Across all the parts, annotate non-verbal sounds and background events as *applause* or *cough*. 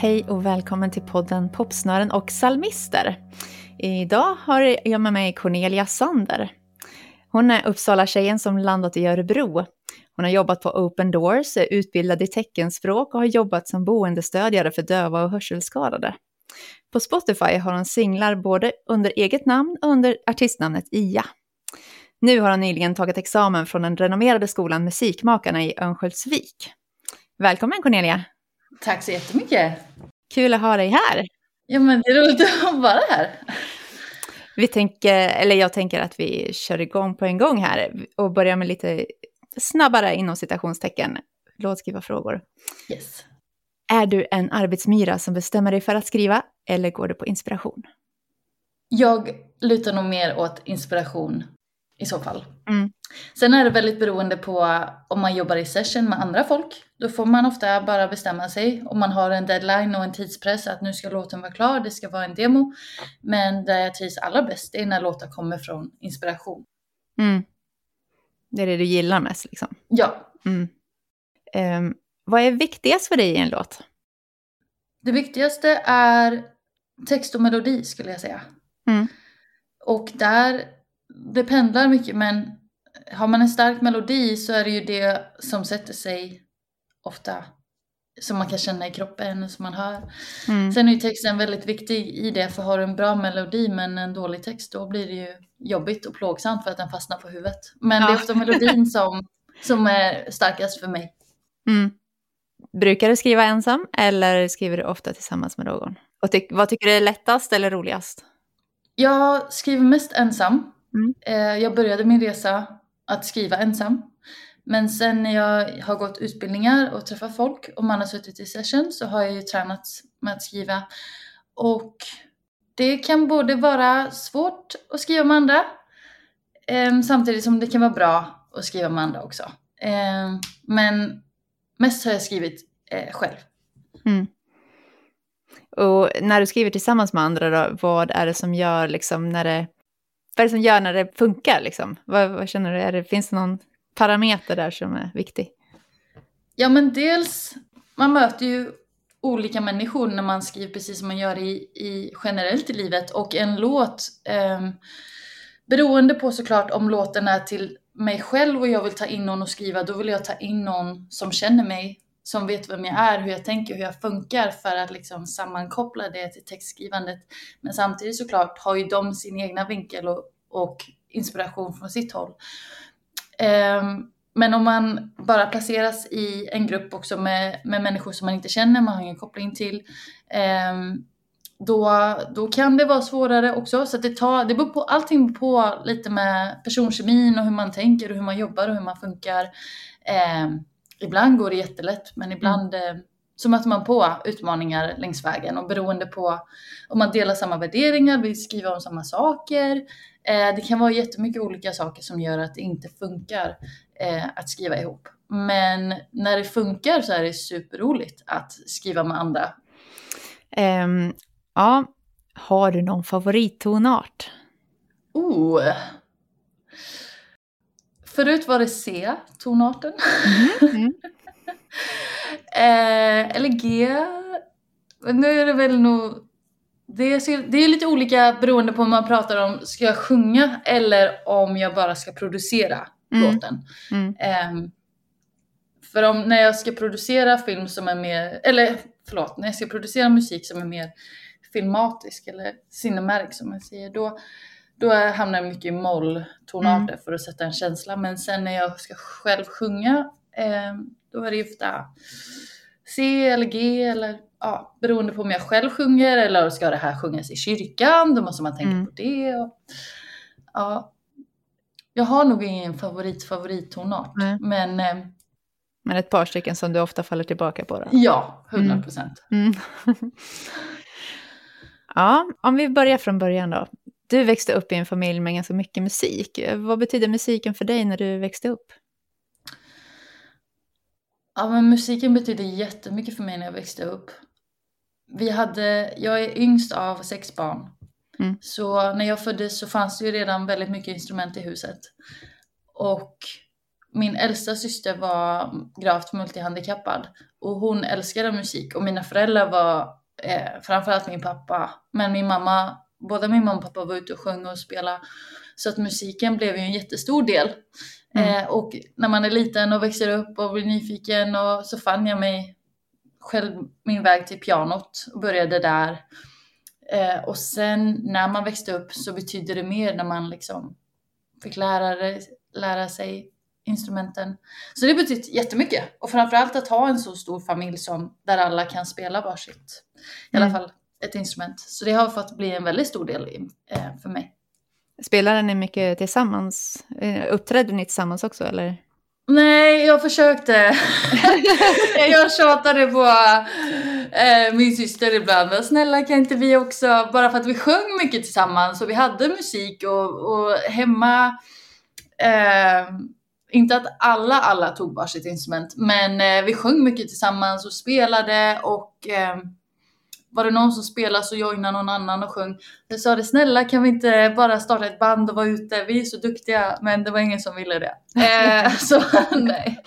Hej och välkommen till podden Popsnören och psalmister. Idag har jag med mig Cornelia Sander. Hon är Uppsala-tjejen som landat i Örebro. Hon har jobbat på Open Doors, är utbildad i teckenspråk och har jobbat som boendestödjare för döva och hörselskadade. På Spotify har hon singlar både under eget namn och under artistnamnet Ia. Nu har hon nyligen tagit examen från den renommerade skolan Musikmakarna i Örnsköldsvik. Välkommen Cornelia! Tack så jättemycket! Kul att ha dig här! Ja men det är roligt att *laughs* vara här. Vi tänker, eller jag tänker att vi kör igång på en gång här och börjar med lite snabbare inom citationstecken låtskrivarfrågor. Yes. Är du en arbetsmyra som bestämmer dig för att skriva eller går du på inspiration? Jag lutar nog mer åt inspiration i så fall. Mm. Sen är det väldigt beroende på om man jobbar i session med andra folk. Då får man ofta bara bestämma sig om man har en deadline och en tidspress att nu ska låten vara klar, det ska vara en demo. Men det jag trivs allra bäst är när låtar kommer från inspiration. Mm. Det är det du gillar mest liksom? Ja. Mm. Um, vad är viktigast för dig i en låt? Det viktigaste är text och melodi skulle jag säga. Mm. Och där, det pendlar mycket men har man en stark melodi så är det ju det som sätter sig ofta. Som man kan känna i kroppen, som man hör. Mm. Sen är ju texten väldigt viktig i det, för har du en bra melodi men en dålig text då blir det ju jobbigt och plågsamt för att den fastnar på huvudet. Men Ja. det är ofta melodin *laughs* som, som är starkast för mig. Mm. Brukar du skriva ensam eller skriver du ofta tillsammans med någon? Och ty- vad tycker du är lättast eller roligast? Jag skriver mest ensam. Mm. Eh, Jag började min resa att skriva ensam. Men sen när jag har gått utbildningar och träffat folk och man har suttit i session så har jag ju tränat med att skriva. Och det kan både vara svårt att skriva med andra eh, samtidigt som det kan vara bra att skriva med andra också. Eh, men mest har jag skrivit eh, själv. Mm. Och när du skriver tillsammans med andra då, vad är det som gör liksom när det... Vad är det som gör när det funkar liksom? Vad, vad känner du? Är det, finns det någon parameter där som är viktig? Ja men dels, man möter ju olika människor när man skriver precis som man gör i, i generellt i livet och en låt eh, beroende på såklart om låten är till mig själv och jag vill ta in någon och skriva då vill jag ta in någon som känner mig som vet vem jag är, hur jag tänker, hur jag funkar för att liksom sammankoppla det till textskrivandet. Men samtidigt såklart har ju de sin egna vinkel och, och inspiration från sitt håll. Ehm, men om man bara placeras i en grupp också med, med människor som man inte känner, man har ingen koppling till, ehm, då, då kan det vara svårare också. Så det, tar, det beror på, allting beror på lite med personkemin och hur man tänker och hur man jobbar och hur man funkar. Ehm, ibland går det jättelätt, men ibland eh, så möter man på utmaningar längs vägen och beroende på om man delar samma värderingar, vill skriva om samma saker. Eh, det kan vara jättemycket olika saker som gör att det inte funkar eh, att skriva ihop. Men när det funkar så är det superroligt att skriva med andra. Ehm, ja, har du någon favorittonart? Oh! Förut var det C, tonarten. Mm. *laughs* eh, eller G. Men Nu är det väl nog... Det är, det är lite olika beroende på om man pratar om ska jag sjunga eller om jag bara ska producera Mm. låten. Mm. Ehm, för om, när jag ska producera film som är mer, eller förlåt, när jag ska producera musik som är mer filmatisk eller cinematic som man säger, då, då hamnar jag mycket i molltonarter för att sätta en känsla. Men sen när jag ska själv sjunga, ehm, då är det ju ofta C eller G eller ja, beroende på om jag själv sjunger eller ska det här sjungas i kyrkan, då måste man tänka Mm. på det. Och, ja, jag har nog ingen favorit favorittonart, Nej. men eh, Men ett par stycken som du ofta faller tillbaka på då? ja, 100 procent. Mm. *laughs* ja, om vi börjar från början då. Du växte upp i en familj med ganska mycket musik. Vad betyder musiken för dig när du växte upp? Ja, men musiken betyder jättemycket för mig när jag växte upp. Vi hade, jag är yngst av sex barn. Mm. Så när jag föddes så fanns det ju redan väldigt mycket instrument i huset. Och min äldsta syster var gravt multihandikappad och hon älskade musik och mina föräldrar var eh, framförallt min pappa, men min mamma, båda min mamma och pappa var ute och sjöng och spelade så att musiken blev ju en jättestor del. Mm. Eh, och när man är liten och växer upp och blir nyfiken och så fann jag mig själv min väg till pianot och började där. Eh, och sen när man växte upp så betydde det mer när man liksom fick lära, lära sig instrumenten. Så det betytt jättemycket. Och framförallt att ha en så stor familj som där alla kan spela varsitt. I mm. alla fall ett instrument. Så det har fått bli en väldigt stor del eh, för mig. Spelade ni mycket tillsammans? Eh, uppträdde ni tillsammans också eller? Nej, jag försökte. *laughs* jag tjatade på eh, min syster ibland. Snälla kan inte vi också, bara för att vi sjöng mycket tillsammans och vi hade musik och, och hemma. Eh, inte att alla, alla tog varsitt instrument, men eh, vi sjöng mycket tillsammans och spelade och eh, var det någon som spelade så joinade någon annan och sjöng. Jag sa det, snälla kan vi inte bara starta ett band och vara ute? Vi är så duktiga, men det var ingen som ville det. *laughs* Eh, så *laughs* nej.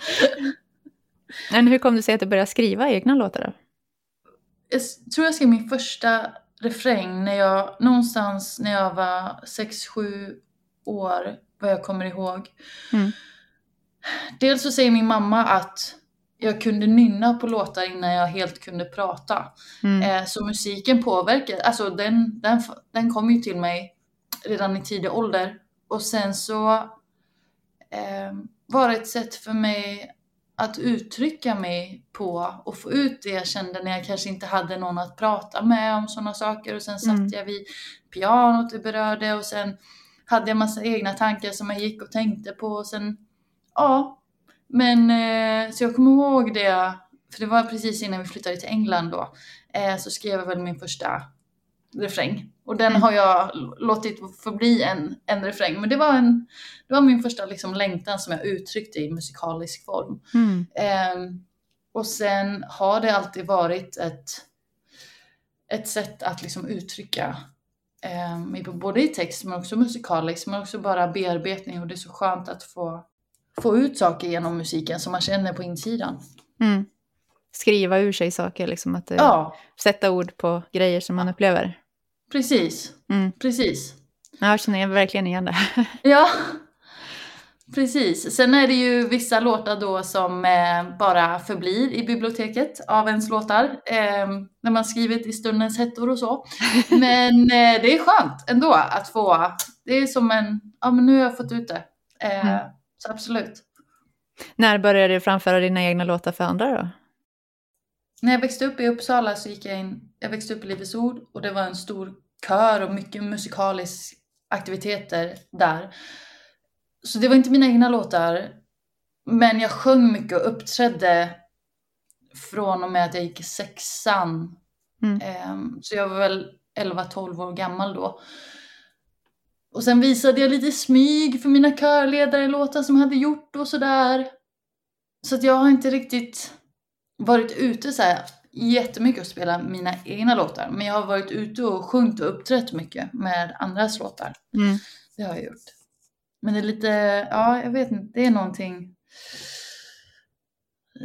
Men hur kom det sig att du började skriva egna låtar då? Jag tror jag skrev min första refräng när jag, någonstans när jag var 6-7 år, vad jag kommer ihåg. Mm. Dels så säger min mamma att jag kunde nynna på låtar innan jag helt kunde prata. Mm. Eh, så musiken påverkar, alltså den, den, den kom ju till mig redan i tidig ålder. Och sen så eh, var det ett sätt för mig att uttrycka mig på och få ut det jag kände när jag kanske inte hade någon att prata med om sådana saker. Och sen satt mm. jag vid pianot och berörde och sen hade jag massa egna tankar som jag gick och tänkte på och sen, ja, men eh, så jag kommer ihåg det, för det var precis innan vi flyttade till England då, eh, så skrev jag väl min första refräng. Och den mm. har jag låtit förbli en, en refräng. Men det var, en, det var min första liksom längtan som jag uttryckte i musikalisk form. Mm. Eh, och sen har det alltid varit ett, ett sätt att liksom uttrycka mig både i text men också musikaliskt men också bara bearbetning och det är så skönt att få få ut saker genom musiken som man känner på insidan. Mm. Skriva ur sig saker, liksom att eh, ja. sätta ord på grejer som man upplever. Precis, mm. precis. Jag känner verkligen igen det. *laughs* ja, precis. Sen är det ju vissa låtar då som eh, bara förblir i biblioteket av ens låtar. Eh, när man skrivit i stundens hettor och så. *laughs* Men eh, det är skönt ändå att få, det är som en, ja men nu har jag fått ut det. Eh, mm. Så absolut. När började du framföra dina egna låtar för andra då? När jag växte upp i Uppsala så gick jag in, jag växte upp i Livets Ord och det var en stor kör och mycket musikaliska aktiviteter där. Så det var inte mina egna låtar, men jag sjöng mycket och uppträdde från och med att jag gick i sexan. Mm. Ehm, så jag var väl 11-12 år gammal då. Och sen visade jag lite smyg för mina körledare låtar som jag hade gjort och sådär. Så att jag har inte riktigt varit ute så här jättemycket och spelat mina egna låtar. Men jag har varit ute och sjungit och uppträtt mycket med andras låtar. Mm. Det har jag gjort. Men det är lite, ja jag vet inte, det är någonting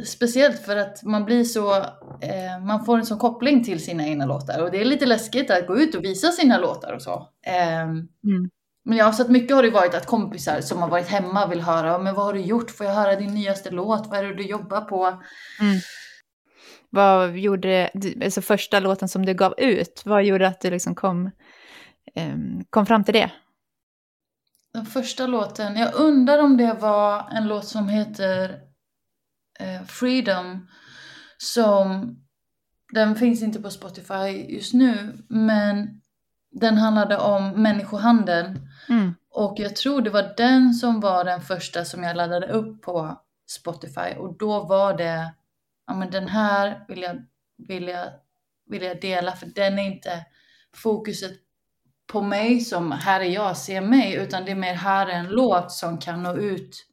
speciellt för att man blir så, eh, man får en sån koppling till sina egna låtar och det är lite läskigt att gå ut och visa sina låtar och så. Eh, mm. Men jag så att mycket har det varit att kompisar som har varit hemma vill höra, men vad har du gjort? Får jag höra din nyaste låt? Vad är det du jobbar på? Mm. Vad gjorde, alltså första låten som du gav ut, vad gjorde att du liksom kom, um, kom fram till det? Den första låten, jag undrar om det var en låt som heter uh, Freedom, som, den finns inte på Spotify just nu, men den handlade om människohandel. Mm. Och jag tror det var den som var den första som jag laddade upp på Spotify. Och då var det, ja men den här vill jag, vill jag, vill jag dela för den är inte fokuset på mig som här är jag, ser mig, utan det är mer här är en låt som kan nå ut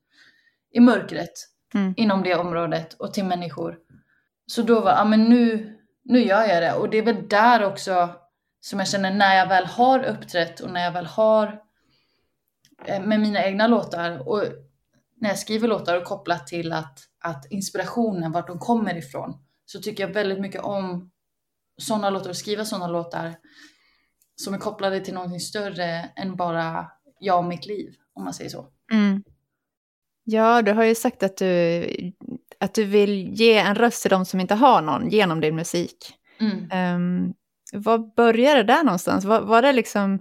i mörkret mm. inom det området och till människor. Så då var, ja men nu, nu gör jag det. Och det är väl där också som jag känner när jag väl har uppträtt och när jag väl har eh, med mina egna låtar. Och när jag skriver låtar och kopplat till att, att inspirationen, vart de kommer ifrån, så tycker jag väldigt mycket om sådana låtar och skriva sådana låtar som är kopplade till någonting större än bara jag och mitt liv, om man säger så. Mm. Ja, du har ju sagt att du, att du vill ge en röst till de som inte har någon genom din musik. Mm. Um, vad började det där någonstans? Var, var det liksom,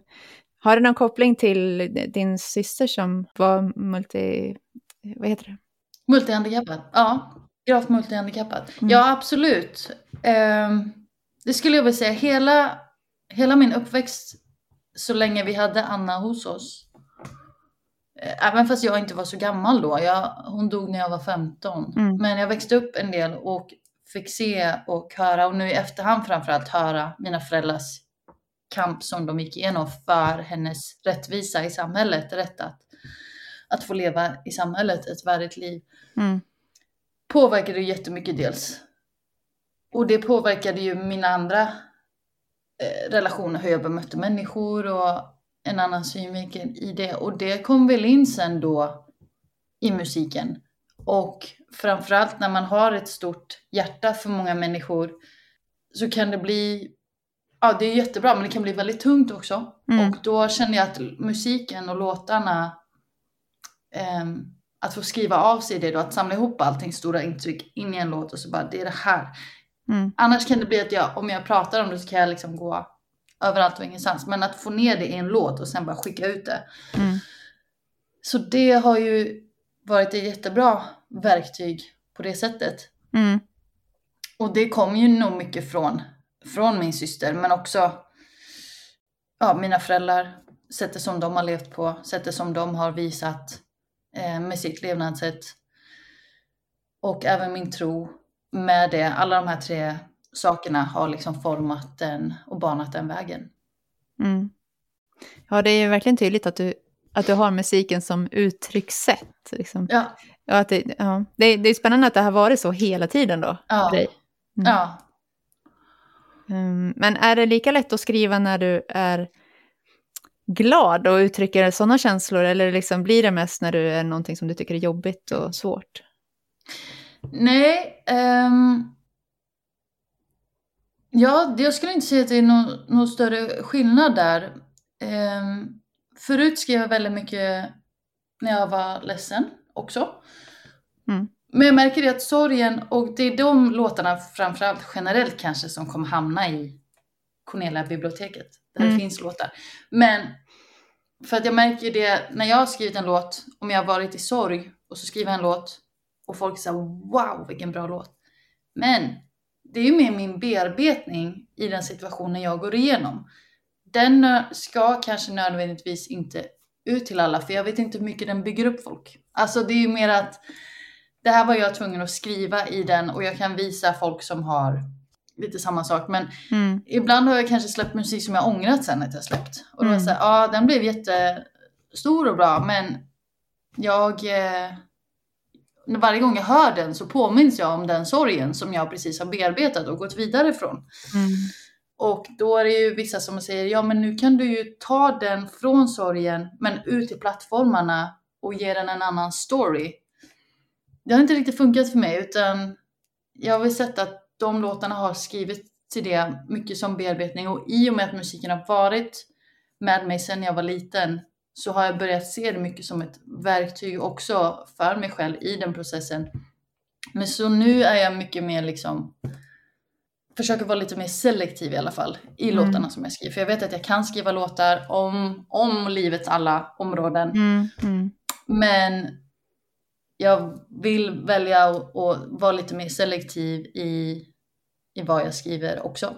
har det någon koppling till din syster som var multi... Vad heter det? Multihandikappad, ja. Gravt multihandikappad. Mm. Ja, absolut. Um, det skulle jag vilja säga. Hela, hela min uppväxt, så länge vi hade Anna hos oss, eh, även fast jag inte var så gammal då, jag, hon dog när jag var 15, Mm. men jag växte upp en del och fick se och höra, och nu i efterhand framförallt höra mina föräldrars kamp som de gick igenom för hennes rättvisa i samhället, rätt att, att få leva i samhället ett värdigt liv Mm. påverkade ju jättemycket dels. Och det påverkade ju mina andra eh, relationer, hur jag bemötte människor och en annan synvinkel i det. Och det kom väl in sen då i musiken. Och framförallt när man har ett stort hjärta för många människor så kan det bli, ja det är jättebra men det kan bli väldigt tungt också. Mm. Och då kände jag att musiken och låtarna, ehm, att få skriva av sig det då, att samla ihop allting, stora intryck in i en låt och så bara, det är det här. Mm. Annars kan det bli att jag, om jag pratar om det så kan jag liksom gå överallt och ingenstans. Men att få ner det i en låt och sen bara skicka ut det. Mm. Så det har ju varit jättebra verktyg på det sättet. Mm. Och det kom ju nog mycket från, från min syster, men också ja, mina föräldrar, sättet som de har levt på, sättet som de har visat eh, med sitt levnadssätt. Och även min tro med det. Alla de här tre sakerna har liksom format den och banat den vägen. Mm. Ja, det är ju verkligen tydligt att du, att du har musiken som uttryckssätt. Liksom. Ja, Ja, att det, ja. Det, det är spännande att det har varit så hela tiden då. ja, för dig. Mm. ja. Mm, Men är det lika lätt att skriva när du är glad och uttrycker sådana känslor? Eller liksom blir det mest när du är någonting som du tycker är jobbigt och svårt? Nej, ehm, ja, jag skulle inte säga att det är någon, någon större skillnad där. Ehm, förut skrev jag väldigt mycket när jag var ledsen också. Mm. Men jag märker det att sorgen, och det är de låtarna framförallt generellt kanske som kommer hamna i Cornelia-biblioteket. Där Mm. det finns låtar. Men för att jag märker det när jag har skrivit en låt, om jag har varit i sorg och så skriver jag en låt och folk säger wow vilken bra låt. Men det är ju mer min bearbetning i den situationen jag går igenom. Den eh, ska kanske nödvändigtvis inte ut till alla för jag vet inte hur mycket den bygger upp folk. Alltså det är ju mer att det här var jag tvungen att skriva i den och jag kan visa folk som har lite samma sak. Men Mm. ibland har jag kanske släppt musik som jag ångrat sen att jag släppt. Och då var Mm. så här, ja den blev jättestor och bra men jag... Eh, varje gång jag hör den så påminns jag om den sorgen som jag precis har bearbetat och gått vidare från. Mm. Och då är det ju vissa som säger, ja men nu kan du ju ta den från sorgen men ut till plattformarna och ge den en annan story. Det har inte riktigt funkat för mig utan jag har väl sett att de låtarna har skrivit till det mycket som bearbetning och i och med att musiken har varit med mig sedan jag var liten så har jag börjat se det mycket som ett verktyg också för mig själv i den processen. Men så nu är jag mycket mer liksom försöker vara lite mer selektiv i alla fall i Mm. låtarna som jag skriver. För jag vet att jag kan skriva låtar om, om livets alla områden. Mm. Mm. Men jag vill välja att vara lite mer selektiv i, i vad jag skriver också.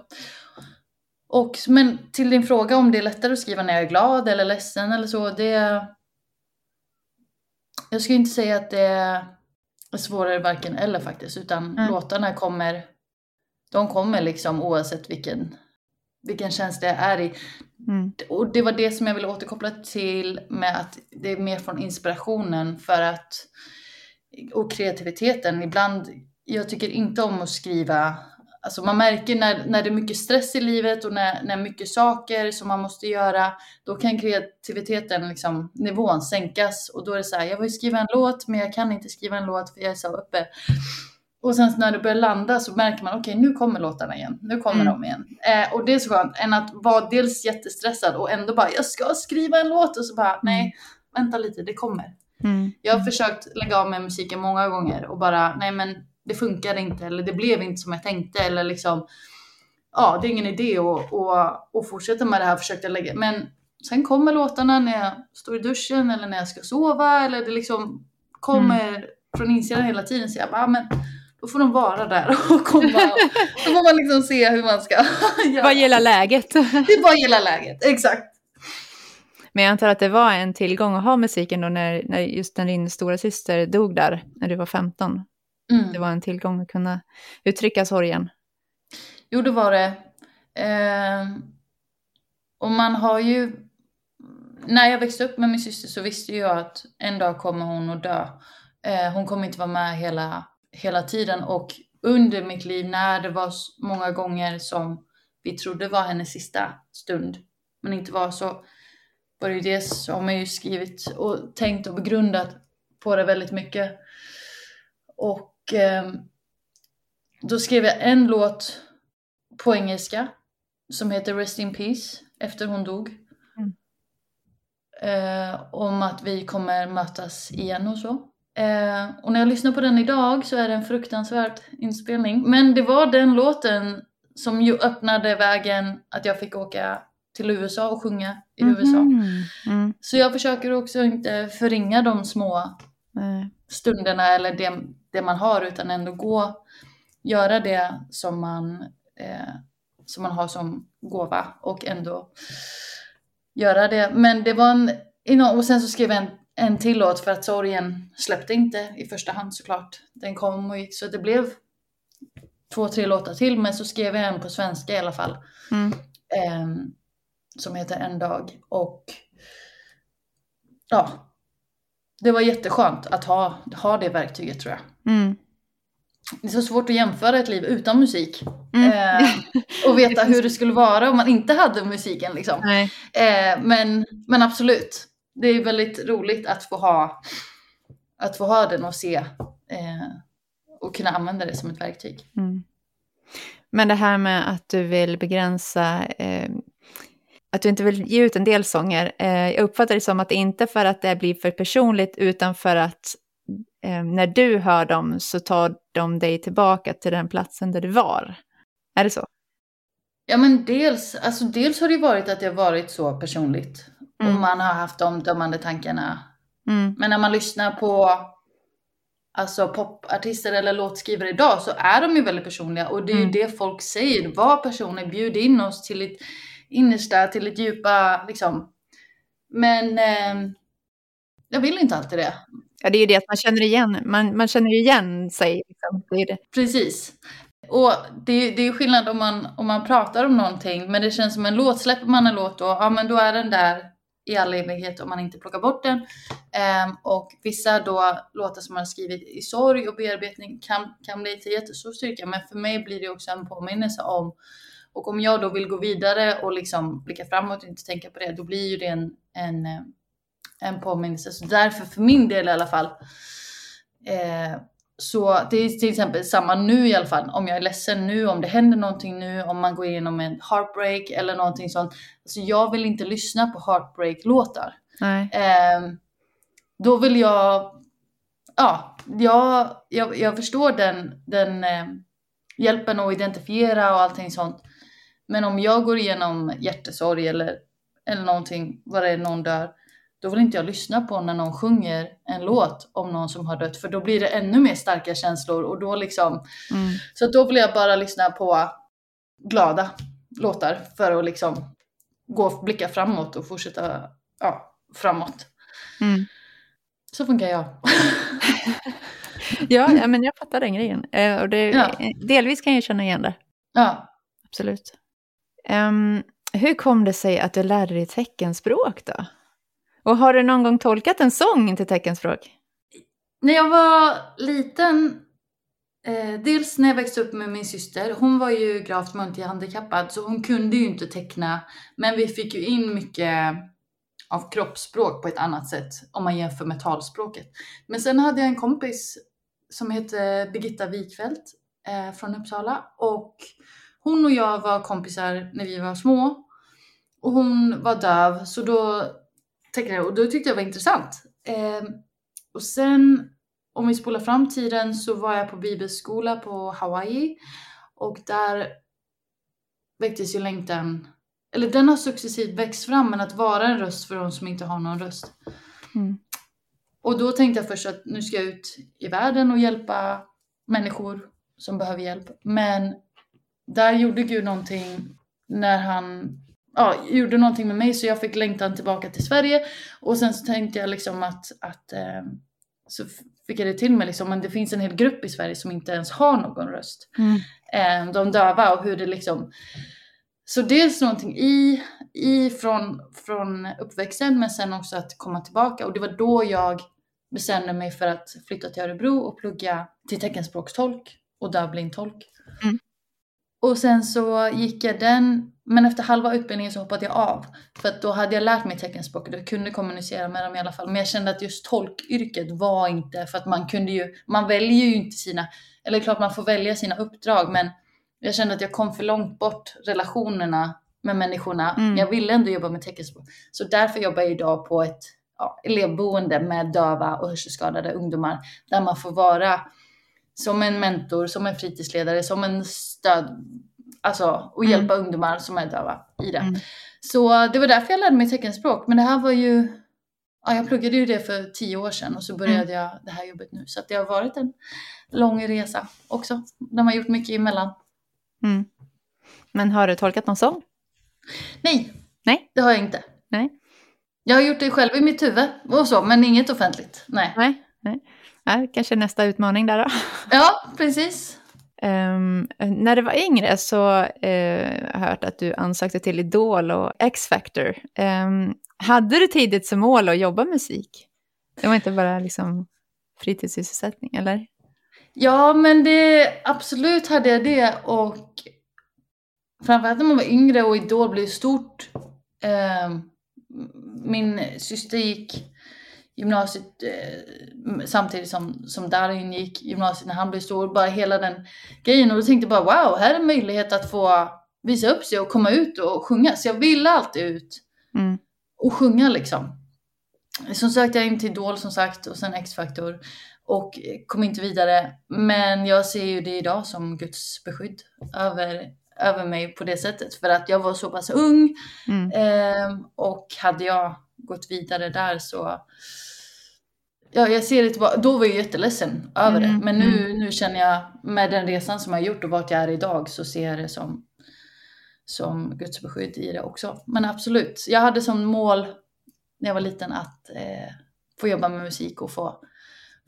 Och, men till din fråga om det är lättare att skriva när jag är glad eller ledsen eller så. Det, jag skulle inte säga att det är svårare varken eller faktiskt. Utan låtarna kommer, de kommer liksom oavsett vilken, vilken känsla jag är i. Mm. Och det var det som jag ville återkoppla till med att det är mer från inspirationen för att och kreativiteten. Ibland, jag tycker inte om att skriva Alltså man märker när, när det är mycket stress i livet och när, när mycket saker som man måste göra, då kan kreativiteten, liksom, nivån sänkas. Och då är det så här, jag vill skriva en låt men jag kan inte skriva en låt för jag är så uppe. Och sen när det börjar landa så märker man, okej okay, nu kommer låtarna igen, nu kommer mm. de igen. Eh, och det är så skönt, än att vara dels jättestressad och ändå bara, jag ska skriva en låt och så bara, mm. nej, vänta lite, det kommer. Mm. Jag har försökt lägga av med musiken många gånger och bara, nej men det funkade inte eller det blev inte som jag tänkte eller liksom ja, det är ingen idé att fortsätta med det här försökte lägga. Men sen kommer låtarna när jag står i duschen eller när jag ska sova eller det liksom kommer mm. från insidan hela tiden så jag bara, men då får de vara där *laughs* och komma. då får man liksom se hur man ska *laughs* göra. Vad gäller läget. det är bara gälla läget, exakt. Men jag antar att det var en tillgång att ha musiken då när, när just när din stora syster dog där, när du var 15. Mm. Det var en tillgång att kunna uttrycka sorgen. Jo, det var det. Eh, och man har ju... När jag växte upp med min syster så visste jag att en dag kommer hon att dö. Eh, hon kommer inte vara med hela, hela tiden. Och under mitt liv, när det var många gånger som vi trodde var hennes sista stund, men inte var så, var det ju det som jag ju skrivit och tänkt och begrundat på det väldigt mycket. Och eh, då skrev jag en låt på engelska som heter Rest in Peace efter hon dog. Mm. Eh, om att vi kommer mötas igen och så. Eh, och när jag lyssnar på den idag så är det en fruktansvärd inspelning. Men det var den låten som ju öppnade vägen att jag fick åka till USA och sjunga i mm -hmm. USA. Mm. Så jag försöker också inte förringa de små mm. stunderna eller det, det man har utan ändå gå, göra det som man, eh, som man har som gåva och ändå göra det. Men det var en, och sen så skrev jag en, en till låt för att sorgen släppte inte i första hand såklart. Den kom och gick så det blev två, tre låtar till men så skrev jag en på svenska i alla fall. Mm. Eh, som heter En dag och ja, det var jätteskönt att ha, ha det verktyget tror jag. Mm. Det är så svårt att jämföra ett liv utan musik. Mm. Eh, och veta hur det skulle vara om man inte hade musiken. Liksom. Eh, men, men absolut, det är väldigt roligt att få ha, att få ha den och se eh, och kunna använda det som ett verktyg. Mm. Men det här med att du vill begränsa eh, att du inte vill ge ut en del sånger. Eh, jag uppfattar det som att det inte för att det blir för personligt utan för att eh, när du hör dem så tar de dig tillbaka till den platsen där du var. Är det så? Ja men dels, alltså dels har det varit att det har varit så personligt. Mm. Och man har haft de dömande tankarna. Mm. Men när man lyssnar på alltså popartister eller låtskrivare idag så är de ju väldigt personliga. Och det är mm. ju det folk säger. Var personer, bjud in oss till ett innersta, till ett djupa liksom. Men eh, jag vill inte alltid det. Ja, det är ju det att man känner igen, man, man känner igen sig. Liksom. Det är det. Precis. Och det, det är skillnad om man, om man pratar om någonting, men det känns som en låt, släpper man en låt då, ja men då är den där i all evighet om man inte plockar bort den. Um, och vissa då låtar som man har skrivit i sorg och bearbetning kan, kan bli till jättestor styrka, men för mig blir det också en påminnelse om och om jag då vill gå vidare och liksom blicka framåt och inte tänka på det, då blir ju det en, en, eh, en påminnelse. Så därför för min del i alla fall. Eh, så det är till exempel samma nu i alla fall. Om jag är ledsen nu, om det händer någonting nu, om man går igenom en heartbreak eller någonting sånt. Alltså jag vill inte lyssna på heartbreak-låtar. Eh, då vill jag, ja, jag, jag, jag förstår den, den eh, hjälpen att identifiera och allting sånt. Men om jag går igenom hjärtesorg eller, eller någonting, vad det är någon dör, då vill inte jag lyssna på när någon sjunger en låt om någon som har dött, för då blir det ännu mer starka känslor och då liksom, mm. så då vill jag bara lyssna på glada låtar för att liksom gå, blicka framåt och fortsätta, ja, framåt. Mm. Så funkar jag. *laughs* ja, men jag fattar den grejen. Eh, och det, ja. Delvis kan jag känna igen det. Ja. Absolut. Um, hur kom det sig att du lärde dig teckenspråk då? Och har du någon gång tolkat en sång till teckenspråk? När jag var liten Eh, dels när jag växte upp med min syster, hon var ju gravt multihandikappad så hon kunde ju inte teckna. Men vi fick ju in mycket av kroppsspråk på ett annat sätt om man jämför med talspråket. Men sen hade jag en kompis som hette Birgitta Wikfeldt eh, från Uppsala och hon och jag var kompisar när vi var små och hon var döv så då tecknade och då tyckte jag det var intressant. Eh, och sen om vi spolar fram tiden så var jag på bibelskola på Hawaii och där väcktes ju längtan, eller den har successivt växt fram, men att vara en röst för de som inte har någon röst. Mm. Och då tänkte jag först att nu ska jag ut i världen och hjälpa människor som behöver hjälp. Men där gjorde Gud någonting när han ja, gjorde någonting med mig så jag fick längtan tillbaka till Sverige. Och sen så tänkte jag liksom att, att eh, så fick jag det till mig liksom, men det finns en hel grupp i Sverige som inte ens har någon röst. Mm. Eh, de döva och hur det liksom så dels någonting i, i från, från uppväxten men sen också att komma tillbaka och det var då jag bestämde mig för att flytta till Örebro och plugga till teckenspråkstolk och dövblindtolk. Mm. Och sen så gick jag den, men efter halva utbildningen så hoppade jag av. För att då hade jag lärt mig teckenspråk och kunde kommunicera med dem i alla fall. Men jag kände att just tolkyrket var inte, för att man kunde ju, man väljer ju inte sina, eller klart man får välja sina uppdrag men jag kände att jag kom för långt bort relationerna med människorna. Mm. Jag ville ändå jobba med teckenspråk. Så därför jobbar jag idag på ett ja, elevboende med döva och hörselskadade ungdomar. Där man får vara som en mentor, som en fritidsledare, som en stöd. Alltså, och Mm. hjälpa ungdomar som är döva i det. Mm. Så det var därför jag lärde mig teckenspråk. Men det här var ju, ja, jag pluggade ju det för tio år sedan och så började Mm. jag det här jobbet nu. Så det har varit en lång resa också. Där man gjort mycket emellan. Mm. Men har du tolkat någon sång? Nej, Nej. det har jag inte. Nej. Jag har gjort det själv i mitt huvud och så, men inget offentligt. Nej. Nej. Nej. Kanske nästa utmaning där då. Ja, precis. Um, när du var yngre så har har jag hört att du ansökte till Idol och X-Factor. Um, hade du tidigt som mål att jobba med musik? Det var inte bara liksom fritidssysselsättning, eller? Ja, men det absolut hade jag det och framförallt när man var yngre och Idol blev stort. Eh, min syster gick gymnasiet eh, samtidigt som, som Darin gick gymnasiet när han blev stor. Bara hela den grejen och då tänkte jag bara wow, här är en möjlighet att få visa upp sig och komma ut och sjunga. Så jag ville alltid ut Mm. och sjunga liksom. Så sökte jag in till Idol som sagt och sen X-Factor och kom inte vidare. Men jag ser ju det idag som Guds beskydd över, över mig på det sättet. För att jag var så pass ung Mm. eh, och hade jag gått vidare där så Ja, jag ser det tillbaka. Då var jag jätteledsen över Mm, det. Men nu, nu känner jag med den resan som jag gjort och vart jag är idag så ser jag det som, som Guds beskydd i det också. Men absolut, jag hade som mål när jag var liten att eh, få jobba med musik och få,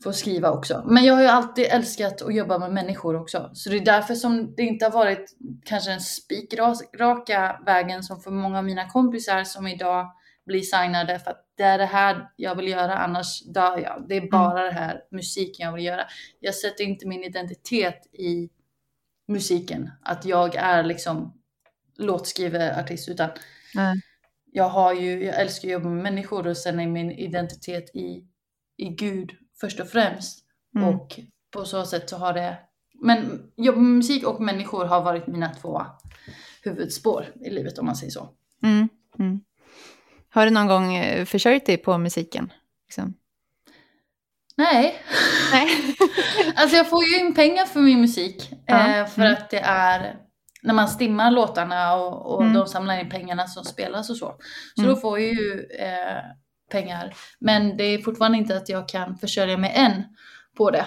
få skriva också. Men jag har ju alltid älskat att jobba med människor också. Så det är därför som det inte har varit kanske den spikraka vägen som för många av mina kompisar som idag blir signade för att det är det här jag vill göra annars dör jag. Det är bara det här musiken jag vill göra. Jag sätter inte min identitet i musiken. Att jag är liksom låtskrivarartist utan Nej. jag har ju, jag älskar att jobba med människor och sen är min identitet i, i Gud först och främst. Mm. Och på så sätt så har det, men jobba med musik och människor har varit mina två huvudspår i livet om man säger så. Mm. Har du någon gång eh, försörjt dig på musiken? Liksom? Nej, Nej. *laughs* alltså jag får ju in pengar för min musik. Ja, Eh, för mm. att det är när man stimmar låtarna och, och Mm. de samlar in pengarna som spelas och så. Så Mm. då får jag ju eh, pengar. Men det är fortfarande inte att jag kan försörja mig än på det.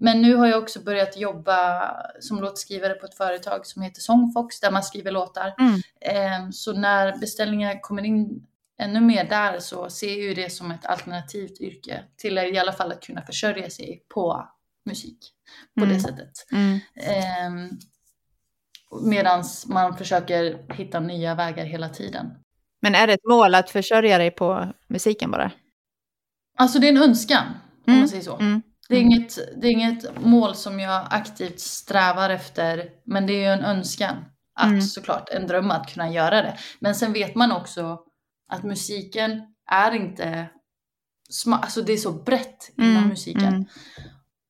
Men nu har jag också börjat jobba som låtskrivare på ett företag som heter Songfox där man skriver låtar. Mm. Eh, så när beställningar kommer in ännu mer där så ser jag ju det som ett alternativt yrke till i alla fall att kunna försörja sig på musik på det Mm. sättet. Mm. Eh, Medan man försöker hitta nya vägar hela tiden. Men är det ett mål att försörja dig på musiken bara? Alltså det är en önskan, om Mm. man säger så. Mm. Det är, inget, det är inget mål som jag aktivt strävar efter, men det är ju en önskan. Att mm. såklart, en dröm att kunna göra det. Men sen vet man också att musiken är inte, alltså det är så brett inom mm. musiken. Mm.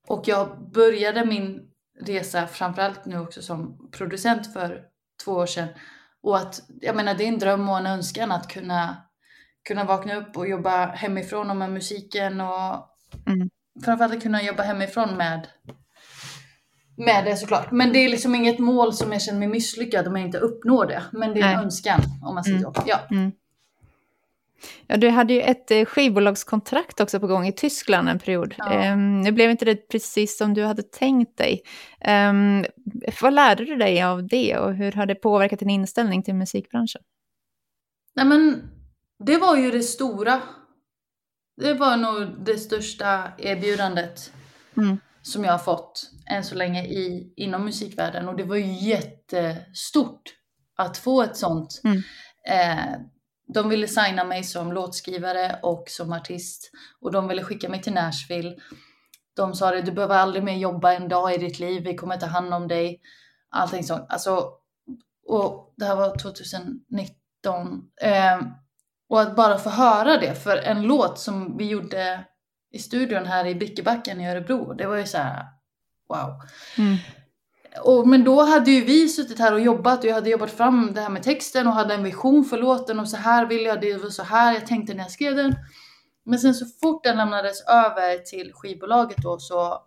Och jag började min resa framförallt nu också som producent för två år sedan. Och att, jag menar det är en dröm och en önskan att kunna, kunna vakna upp och jobba hemifrån och med musiken och mm. framförallt att kunna jobba hemifrån med, med det såklart. Men det är liksom inget mål som jag känner mig misslyckad om jag inte uppnår det. Men det är en Nej. önskan om man säger mm. så. Ja. Mm. Ja, du hade ju ett eh, skivbolagskontrakt också på gång i Tyskland en period. Ja. Um, nu blev inte det precis som du hade tänkt dig. Um, vad lärde du dig av det och hur har det påverkat din inställning till musikbranschen? Nej men, det var ju det stora. Det var nog det största erbjudandet mm. som jag har fått än så länge i, inom musikvärlden. Och det var ju jättestort att få ett sånt. Mm. Eh, de ville signa mig som låtskrivare och som artist och de ville skicka mig till Nashville. De sa det, du behöver aldrig mer jobba en dag i ditt liv, vi kommer ta hand om dig. Allting sånt. Alltså, och det här var 2019. Eh, och att bara få höra det för en låt som vi gjorde i studion här i Brickebacken i Örebro, det var ju så här, wow. Mm. Och, men då hade ju vi suttit här och jobbat och jag hade jobbat fram det här med texten och hade en vision för låten och så här ville jag, det var så här jag tänkte när jag skrev den. Men sen så fort den lämnades över till skivbolaget då så,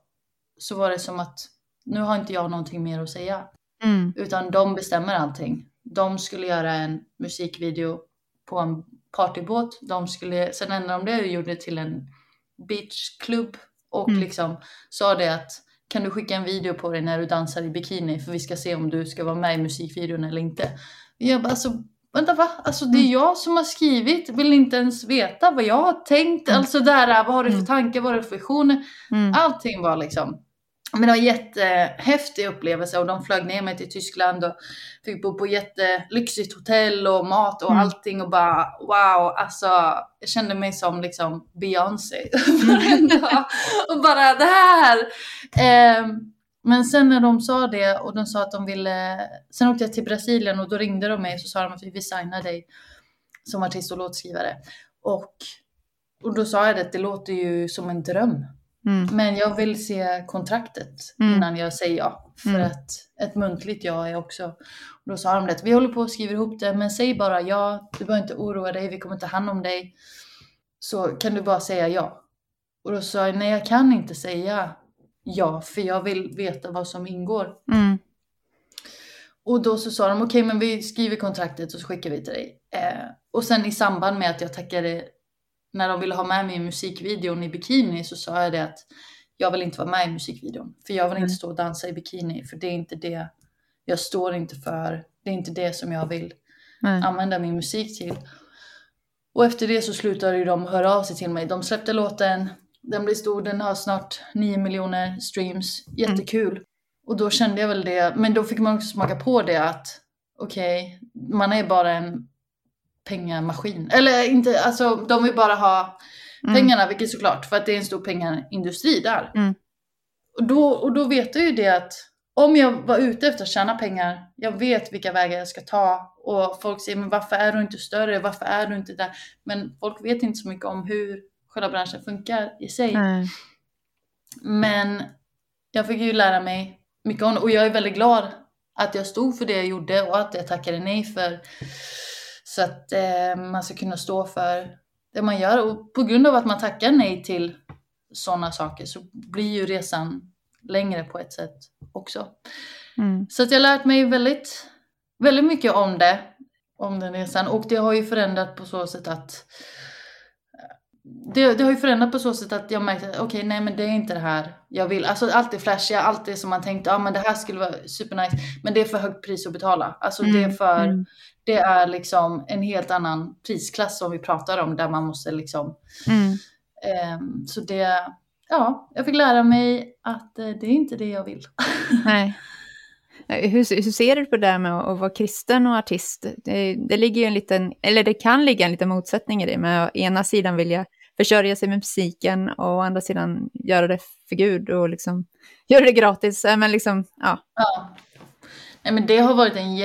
så var det som att nu har inte jag någonting mer att säga. Mm. Utan de bestämmer allting. De skulle göra en musikvideo på en partybåt. De skulle, sen ändrade de det och gjorde det till en beachklubb och mm. liksom sa det att kan du skicka en video på dig när du dansar i bikini för vi ska se om du ska vara med i musikvideon eller inte. Jag bara alltså, vänta va? Alltså det är mm. jag som har skrivit, vill inte ens veta vad jag har tänkt. Mm. Alltså där, vad har du för mm. tankar, vad har du för visioner? Mm. Allting var liksom men det var en jättehäftig upplevelse och de flög ner mig till Tyskland och fick bo på jättelyxigt hotell och mat och mm. allting och bara wow, alltså jag kände mig som liksom Beyoncé *laughs* och bara det här. Eh, men sen när de sa det och de sa att de ville, sen åkte jag till Brasilien och då ringde de mig och så sa de att vi vill signa dig som artist och låtskrivare. Och, och då sa jag det, det låter ju som en dröm. Mm. Men jag vill se kontraktet mm. innan jag säger ja. För mm. att ett muntligt ja är också... Och då sa de det, vi håller på att skriva ihop det, men säg bara ja. Du behöver inte oroa dig, vi kommer ta hand om dig. Så kan du bara säga ja. Och då sa jag, nej jag kan inte säga ja, för jag vill veta vad som ingår. Mm. Och då så sa de, okej okay, men vi skriver kontraktet och så skickar vi till dig. Eh, och sen i samband med att jag tackade när de ville ha med mig i musikvideon i bikini så sa jag det att jag vill inte vara med i musikvideon. För jag vill inte mm. stå och dansa i bikini. För det är inte det jag står inte för. Det är inte det som jag vill Nej. använda min musik till. Och efter det så slutade de höra av sig till mig. De släppte låten, den blir stor, den har snart 9 miljoner streams. Jättekul. Mm. Och då kände jag väl det, men då fick man också smaka på det att okej, okay, man är bara en pengamaskin. Eller inte, alltså de vill bara ha mm. pengarna, vilket såklart, för att det är en stor pengaindustri där. Mm. Och, då, och då vet jag ju det att om jag var ute efter att tjäna pengar, jag vet vilka vägar jag ska ta och folk säger men varför är du inte större, varför är du inte där? Men folk vet inte så mycket om hur själva branschen funkar i sig. Mm. Men jag fick ju lära mig mycket om det och jag är väldigt glad att jag stod för det jag gjorde och att jag tackade nej för så att eh, man ska kunna stå för det man gör. Och på grund av att man tackar nej till sådana saker så blir ju resan längre på ett sätt också. Mm. Så att jag har lärt mig väldigt, väldigt mycket om det, om den resan. Och det har ju förändrat på så sätt att det, det har ju förändrat på så sätt att jag märkt att okej, okay, nej men det är inte det här jag vill. Alltså allt är flashiga, allt är som man tänkte, ja ah, men det här skulle vara supernice. Men det är för högt pris att betala. Alltså mm. det är för, mm. Det är liksom en helt annan prisklass som vi pratar om där man måste liksom. Mm. Um, så det, ja, jag fick lära mig att uh, det är inte det jag vill. *laughs* Nej. Hur, hur, ser du på det där med att vara kristen och artist? Det, det, ligger ju en liten, eller det kan ligga en liten motsättning i det, men å ena sidan vilja försörja sig med musiken och å andra sidan göra det för Gud och liksom *laughs* göra det gratis. Men liksom, ja. ja. Nej, men det har varit en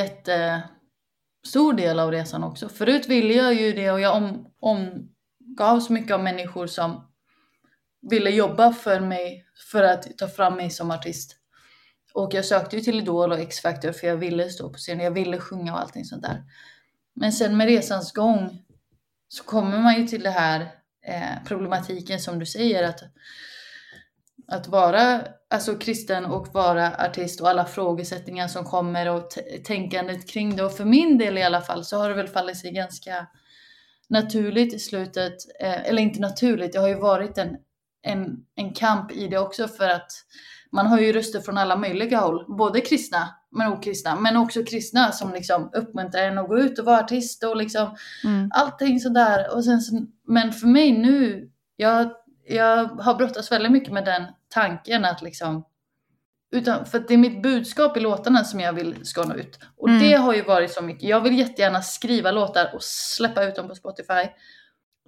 stor del av resan också. Förut ville jag ju det och jag om, omgavs mycket av människor som ville jobba för mig för att ta fram mig som artist. Och jag sökte ju till Idol och X-Factor för jag ville stå på scen, jag ville sjunga och allting sånt där. Men sen med resans gång så kommer man ju till det här eh, problematiken som du säger att att vara alltså kristen och vara artist och alla frågesättningar som kommer och tänkandet kring det. Och för min del i alla fall så har det väl fallit sig ganska naturligt i slutet. Eh, eller inte naturligt, det har ju varit en, en, en kamp i det också för att man har ju röster från alla möjliga håll, både kristna men okristna, men också kristna som liksom uppmuntrar en att gå ut och vara artist och liksom mm. allting sådär. Och sen, men för mig nu, jag, jag har brottats väldigt mycket med den tanken att liksom utan, för det är mitt budskap i låtarna som jag vill ska nå ut. Och mm. det har ju varit så mycket. Jag vill jättegärna skriva låtar och släppa ut dem på Spotify.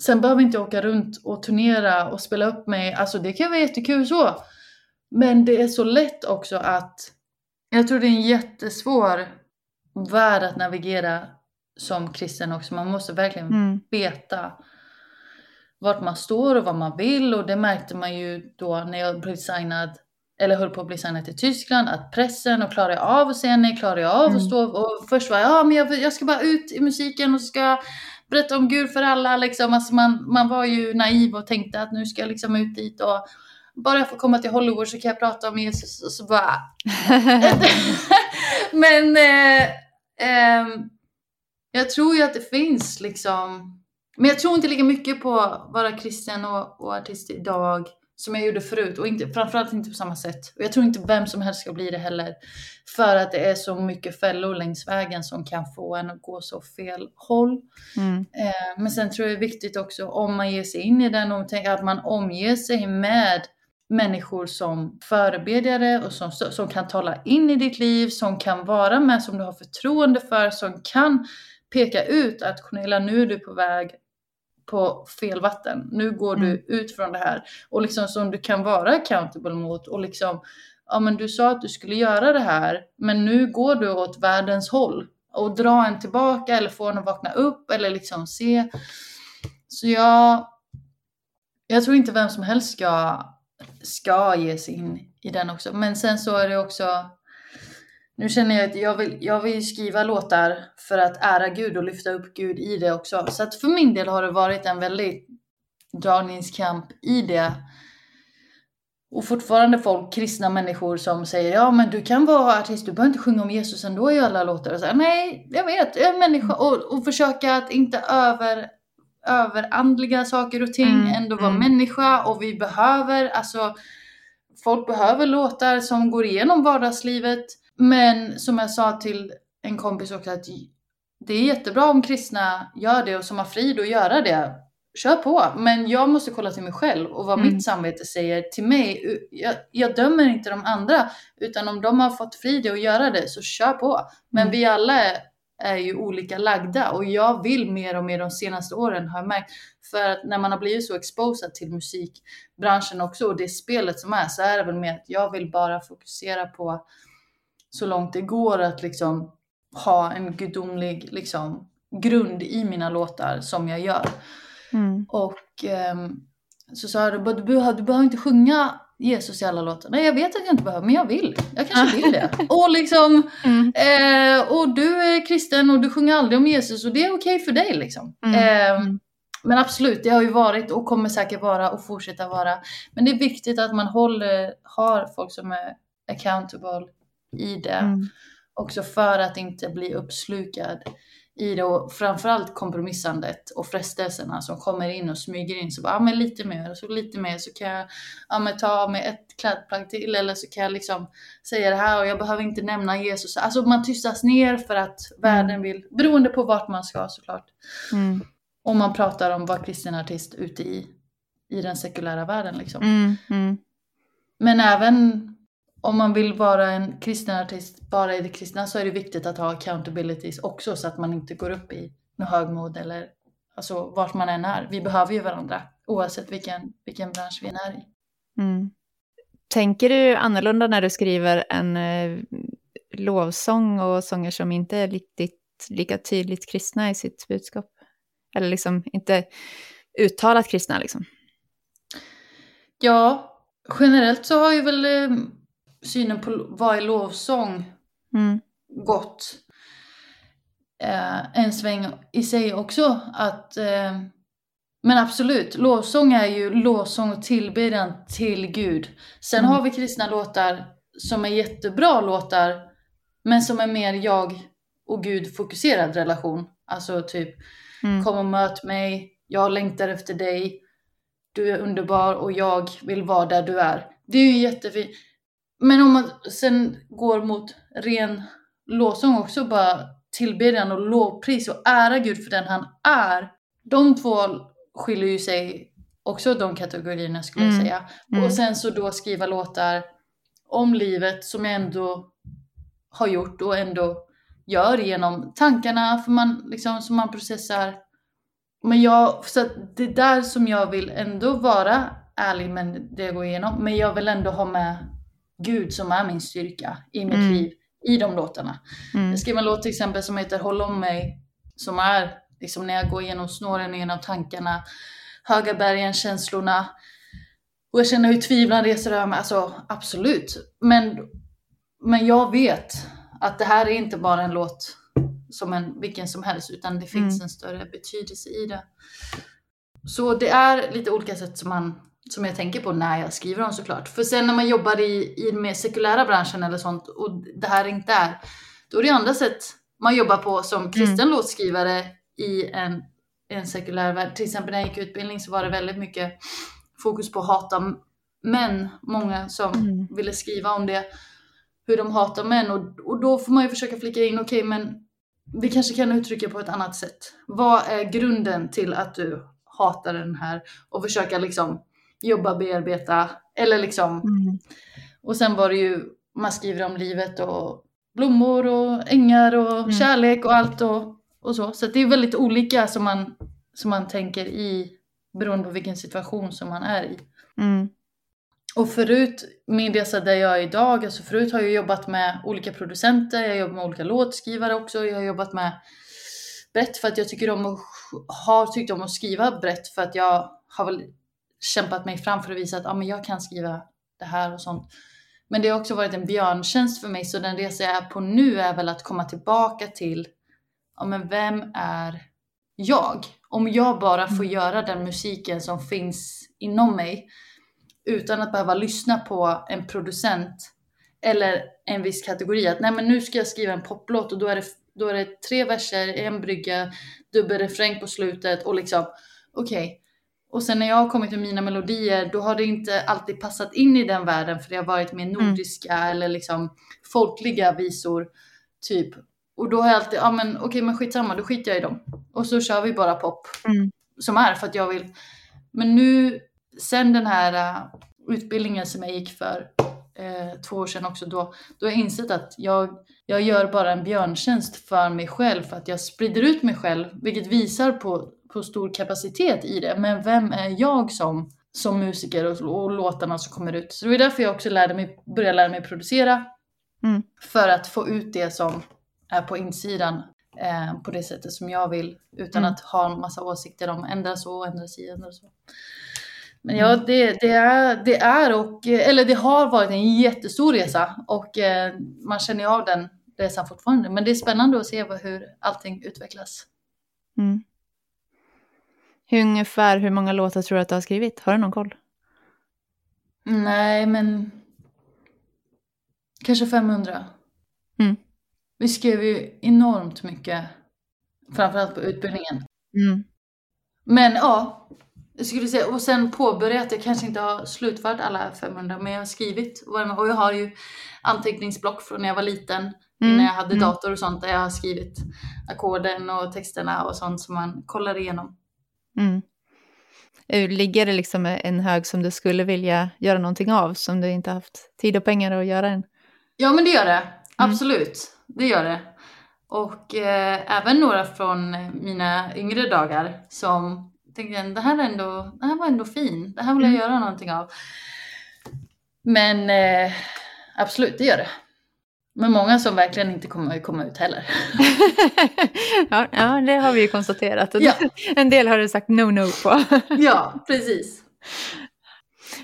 Sen behöver inte jag åka runt och turnera och spela upp mig. Alltså det kan vara jättekul så. Men det är så lätt också att jag tror det är en jättesvår värld att navigera som kristen också. Man måste verkligen mm. veta vart man står och vad man vill och det märkte man ju då när jag blev signad eller höll på att bli signad till Tyskland, att pressen och klarar jag av att säga nej, klarar jag av mm. att stå och först var jag, ja men jag, jag ska bara ut i musiken och ska berätta om Gud för alla liksom. Alltså man, man var ju naiv och tänkte att nu ska jag liksom ut dit och bara jag får komma till Hollywood så kan jag prata om Jesus och så bara... *laughs* *laughs* Men eh, eh, jag tror ju att det finns liksom... Men jag tror inte lika mycket på att vara kristen och, och artist idag som jag gjorde förut och inte, framförallt inte på samma sätt. Och jag tror inte vem som helst ska bli det heller. För att det är så mycket fällor längs vägen som kan få en att gå så fel håll. Mm. Eh, men sen tror jag det är viktigt också om man ger sig in i den och tänker att man omger sig med människor som förebedjare och som, som kan tala in i ditt liv, som kan vara med, som du har förtroende för, som kan peka ut att Cornelia, nu är du på väg på fel vatten. Nu går mm. du ut från det här. Och liksom som du kan vara accountable mot och liksom, ja men du sa att du skulle göra det här, men nu går du åt världens håll. Och dra en tillbaka eller få en att vakna upp eller liksom se. Så jag, jag tror inte vem som helst ska ska ge sig in i den också. Men sen så är det också nu känner jag att jag vill, jag vill skriva låtar för att ära Gud och lyfta upp Gud i det också. Så att för min del har det varit en väldigt dragningskamp i det. Och fortfarande folk, kristna människor som säger ja men du kan vara artist, du behöver inte sjunga om Jesus ändå i alla låtar. Och så, Nej, jag vet, jag är människa. Och, och försöka att inte över överandliga saker och ting, mm, ändå vara mm. människa och vi behöver, alltså folk behöver låtar som går igenom vardagslivet. Men som jag sa till en kompis också att det är jättebra om kristna gör det och som har frid att göra det. Kör på, men jag måste kolla till mig själv och vad mm. mitt samvete säger till mig. Jag, jag, dömer inte de andra, utan om de har fått frid att göra det så kör på. Men mm. vi alla är är ju olika lagda och jag vill mer och mer de senaste åren har jag märkt. För att när man har blivit så exposad till musikbranschen också och det spelet som är så är det väl mer att jag vill bara fokusera på så långt det går att liksom ha en gudomlig liksom, grund i mina låtar som jag gör. Mm. Och um, så sa du, behöver, du behöver inte sjunga Jesus i alla låtar. Nej, jag vet att jag inte behöver, men jag vill. Jag kanske *laughs* vill det. Och liksom, mm. eh, och du är kristen och du sjunger aldrig om Jesus och det är okej okay för dig liksom. Mm. Eh, men absolut, det har ju varit och kommer säkert vara och fortsätta vara. Men det är viktigt att man håller, har folk som är accountable i det. Mm. Också för att inte bli uppslukad i det och framförallt kompromissandet och frestelserna som kommer in och smyger in. Så bara, ja men lite mer och så lite mer så kan jag ja, men ta av mig ett klädplagg till eller så kan jag liksom säga det här och jag behöver inte nämna Jesus. Alltså man tystas ner för att mm. världen vill, beroende på vart man ska såklart. Mm. Om man pratar om vara kristen artist ute i, i den sekulära världen liksom. Mm, mm. Men även om man vill vara en kristen artist bara i det kristna så är det viktigt att ha accountabilities också så att man inte går upp i något högmod eller alltså vart man än är. Vi behöver ju varandra oavsett vilken, vilken bransch vi är i. Mm. Tänker du annorlunda när du skriver en eh, lovsång och sånger som inte är riktigt lika tydligt kristna i sitt budskap? Eller liksom inte uttalat kristna liksom? Ja, generellt så har ju väl eh, synen på vad är lovsång Mm. gått eh, en sväng i sig också. Att, eh, men absolut, lovsång är ju lovsång och tillbedjan till Gud. Sen Mm. har vi kristna låtar som är jättebra låtar, men som är mer jag och Gud fokuserad relation. Alltså typ Mm. Kom och möt mig, jag längtar efter dig, du är underbar och jag vill vara där du är. Det är ju jättefint. Men om man sen går mot ren lovsång också, bara tillbedjan och lovpris och ära Gud för den han är. De två skiljer ju sig också de kategorierna skulle jag Mm. säga. Mm. Och sen så då skriva låtar om livet som jag ändå har gjort och ändå gör genom tankarna för man, liksom, som man processar. Men jag, så det är där som jag vill ändå vara ärlig med det jag går igenom. Men jag vill ändå ha med Gud som är min styrka i mitt Mm. liv i de låtarna. Mm. Jag skrev en låt till exempel som heter Håll om mig. Som är liksom när jag går igenom snåren genom tankarna, höga bergen, känslorna. Och jag känner hur tvivlan reser över mig. Alltså absolut. Men, men jag vet att det här är inte bara en låt som en vilken som helst. Utan det finns Mm. en större betydelse i det. Så det är lite olika sätt som, man, som jag tänker på när jag skriver dem såklart. För sen när man jobbar i, i den mer sekulära branschen eller sånt och det här inte är, då är det andra sätt man jobbar på som kristen låtskrivare i en, en sekulär värld. Till exempel när jag gick utbildning så var det väldigt mycket fokus på att hata män. Många som Mm. ville skriva om det, hur de hatar män. Och, och då får man ju försöka flika in, okej men vi kanske kan uttrycka på ett annat sätt. Vad är grunden till att du hatar den här? Och försöka liksom jobba, bearbeta, eller liksom Mm. och sen var det ju, man skriver om livet och blommor och ängar och Mm. kärlek och allt och, och så. Så det är väldigt olika som man, som man tänker i beroende på vilken situation som man är i. Mm. Och förut, det så där jag är idag, alltså förut har jag jobbat med olika producenter, jag har jobbat med olika låtskrivare också, jag har jobbat med brett för att jag tycker om att, har tyckt om att skriva brett för att jag har väl kämpat mig fram för att visa att ja, men jag kan skriva det här och sånt. Men det har också varit en björntjänst för mig, så den resa jag är på nu är väl att komma tillbaka till, ja men vem är jag? Om jag bara får göra den musiken som finns inom mig, utan att behöva lyssna på en producent eller en viss kategori. Att nej men nu ska jag skriva en poplåt och då är det, då är det tre verser, en brygga, dubbelrefräng på slutet och liksom okej. Och sen när jag har kommit med mina melodier då har det inte alltid passat in i den världen för det har varit mer nordiska eller liksom folkliga visor typ. Och då har jag alltid, ja men okej men skitsamma, då skiter jag i dem. Och så kör vi bara pop Mm. som är för att jag vill. Men nu, sen den här äh, utbildningen som jag gick för eh, två år sedan också, då, då har jag insett att jag, jag gör bara en björntjänst för mig själv, för att jag sprider ut mig själv, vilket visar på, på stor kapacitet i det. Men vem är jag som, som musiker och, och låtarna som kommer ut? Så det var därför jag också lärde mig, började lära mig producera, Mm. för att få ut det som är på insidan eh, på det sättet som jag vill utan Mm. att ha en massa åsikter om ändra så, ändra si, ändra så. Men ja, det, det, är, det är och, eller det har varit en jättestor resa och eh, man känner ju av den resan fortfarande. Men det är spännande att se hur allting utvecklas. Mm. Hur ungefär hur många låtar tror du att du har skrivit? Har du någon koll? Nej, men kanske 500. Mm. Vi skrev ju enormt mycket, framförallt på utbildningen. Mm. Men ja, jag skulle säga, och sen påbörjat, jag kanske inte har slutfört alla 500, men jag har skrivit och jag har ju anteckningsblock från när jag var liten, Mm. innan jag hade Mm. dator och sånt, där jag har skrivit ackorden och texterna och sånt som man kollar igenom. Mm. Eh, Ligger det liksom en hög som du skulle vilja göra någonting av, som du inte haft tid och pengar att göra än? Ja, men det gör det. Absolut, det gör det. Och eh, även några från mina yngre dagar som tänkte jag, det här, är ändå, det här var ändå fin. Det här vill jag Mm. göra någonting av. Men eh, absolut, det gör det. Men många som verkligen inte kommer komma ut heller. *laughs* ja, ja, det har vi ju konstaterat. Ja. *laughs* En del har du sagt no-no på. *laughs* ja, precis.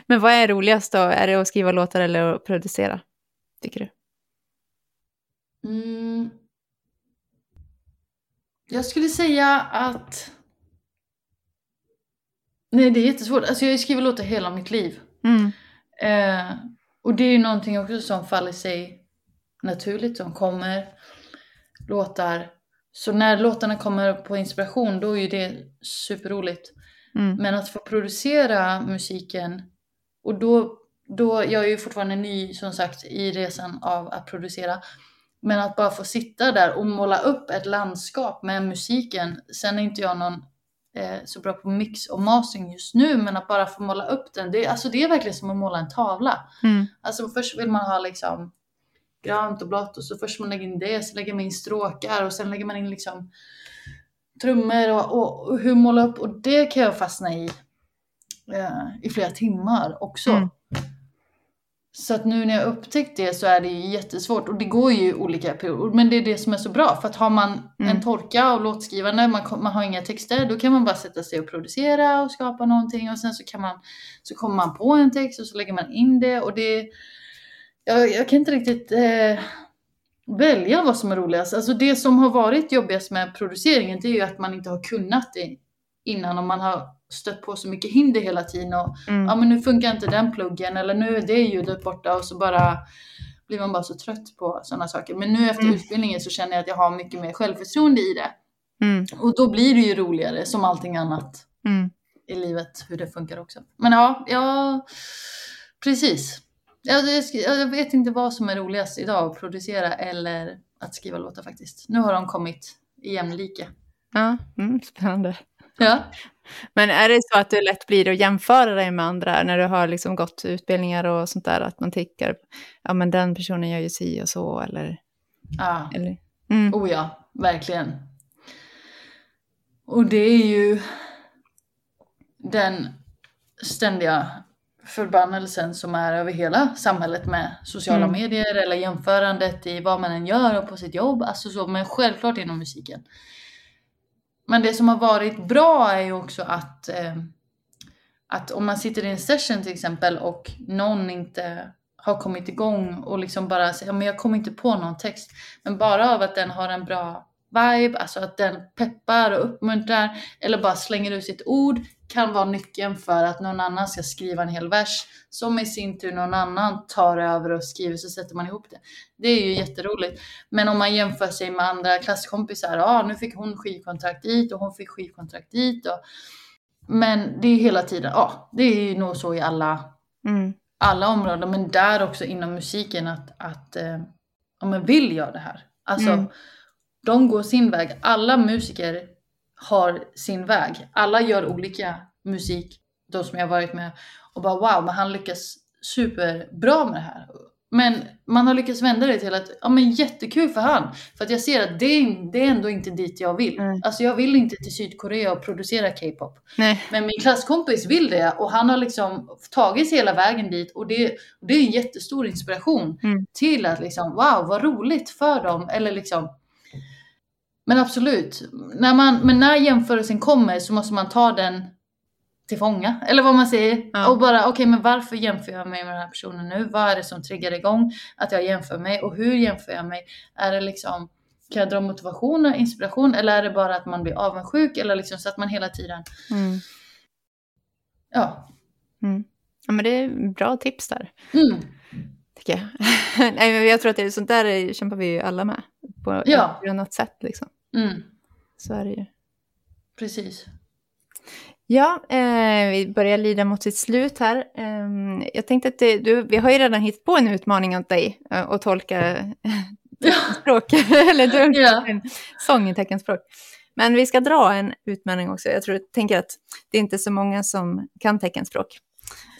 Men vad är roligast då? Är det att skriva låtar eller att producera? Tycker du? Mm. Jag skulle säga att... Nej, det är jättesvårt. Alltså jag har skrivit låtar hela mitt liv. Mm. Eh, och det är ju någonting också som faller sig naturligt, som kommer. Låtar. Så när låtarna kommer på inspiration, då är ju det superroligt. Mm. Men att få producera musiken, och då, då, jag är ju fortfarande ny som sagt i resan av att producera. Men att bara få sitta där och måla upp ett landskap med musiken. Sen är inte jag någon eh, så bra på mix och mastering just nu, men att bara få måla upp den. Det, alltså det är verkligen som att måla en tavla. Mm. Alltså först vill man ha liksom grönt och blått och så först man lägger in det, så lägger man in stråkar och sen lägger man in liksom trummor och, och, och hur måla upp och det kan jag fastna i eh, i flera timmar också. Mm. Så att nu när jag upptäckt det så är det ju jättesvårt och det går ju i olika perioder. Men det är det som är så bra för att har man Mm. en torka och låtskrivande, man, man har inga texter, då kan man bara sätta sig och producera och skapa någonting och sen så kan man, så kommer man på en text och så lägger man in det och det, jag, jag kan inte riktigt eh, välja vad som är roligast. Alltså det som har varit jobbigast med produceringen det är ju att man inte har kunnat det innan och man har stött på så mycket hinder hela tiden och Mm. ja men nu funkar inte den pluggen eller nu är det ljudet borta och så bara blir man bara så trött på sådana saker. Men nu efter Mm. utbildningen så känner jag att jag har mycket mer självförtroende i det. Mm. Och då blir det ju roligare som allting annat Mm. i livet, hur det funkar också. Men ja, ja precis. Jag, jag, jag vet inte vad som är roligast idag, att producera eller att skriva låtar faktiskt. Nu har de kommit i jämlika. Ja, mm, spännande. Ja. Men är det så att det lätt blir att jämföra dig med andra när du har liksom gått utbildningar och sånt där, att man tycker, ja men den personen gör ju si och så, eller? ja. eller? Mm. Oh ja, verkligen. Och det är ju den ständiga förbannelsen som är över hela samhället med sociala Mm. medier eller jämförandet i vad man än gör och på sitt jobb. Alltså så, men självklart inom musiken. Men det som har varit bra är ju också att, eh, att om man sitter i en session till exempel och någon inte har kommit igång och liksom bara säger men jag kommer inte på någon text. Men bara av att den har en bra vibe, alltså att den peppar och uppmuntrar eller bara slänger ut sitt ord kan vara nyckeln för att någon annan ska skriva en hel vers som i sin tur någon annan tar över och skriver så sätter man ihop det. Det är ju jätteroligt. Men om man jämför sig med andra klasskompisar, ja ah, nu fick hon skivkontrakt dit och hon fick skivkontrakt dit. Och... Men det är hela tiden, ja ah, det är ju nog så i alla Mm. alla områden, men där också inom musiken att, att eh, ja, men vill jag det här? Alltså, Mm. De går sin väg. Alla musiker har sin väg. Alla gör olika musik, de som jag har varit med. Och bara wow, men han lyckas superbra med det här. Men man har lyckats vända det till att, ja men jättekul för han. För att jag ser att det är, det är ändå inte dit jag vill. Mm. Alltså jag vill inte till Sydkorea och producera K-pop. Men min klasskompis vill det och han har liksom tagit sig hela vägen dit och det, och det är en jättestor inspiration Mm. till att liksom wow vad roligt för dem eller liksom men absolut, när man, men när jämförelsen kommer så måste man ta den till fånga, eller vad man säger. Ja. Och bara, okej men varför jämför jag mig med den här personen nu? Vad är det som triggar igång att jag jämför mig? Och hur jämför jag mig? Är det liksom, kan jag dra motivation och inspiration? Eller är det bara att man blir avundsjuk? Eller liksom så att man hela tiden, Mm. ja. Mm. Ja, men det är bra tips där, Mm. tycker jag. *laughs* Nej, men jag tror att det är sånt där kämpar vi ju alla med, på Ja. ett annat sätt liksom. Mm. Så är det ju. Precis. Ja, eh, vi börjar lida mot sitt slut här. Eh, jag tänkte att det, du, vi har ju redan hittat på en utmaning åt dig eh, att tolka *laughs* språk, *laughs* eller du Ja. sång i teckenspråk. Men vi ska dra en utmaning också. Jag tror, tänker att det är inte så många som kan teckenspråk.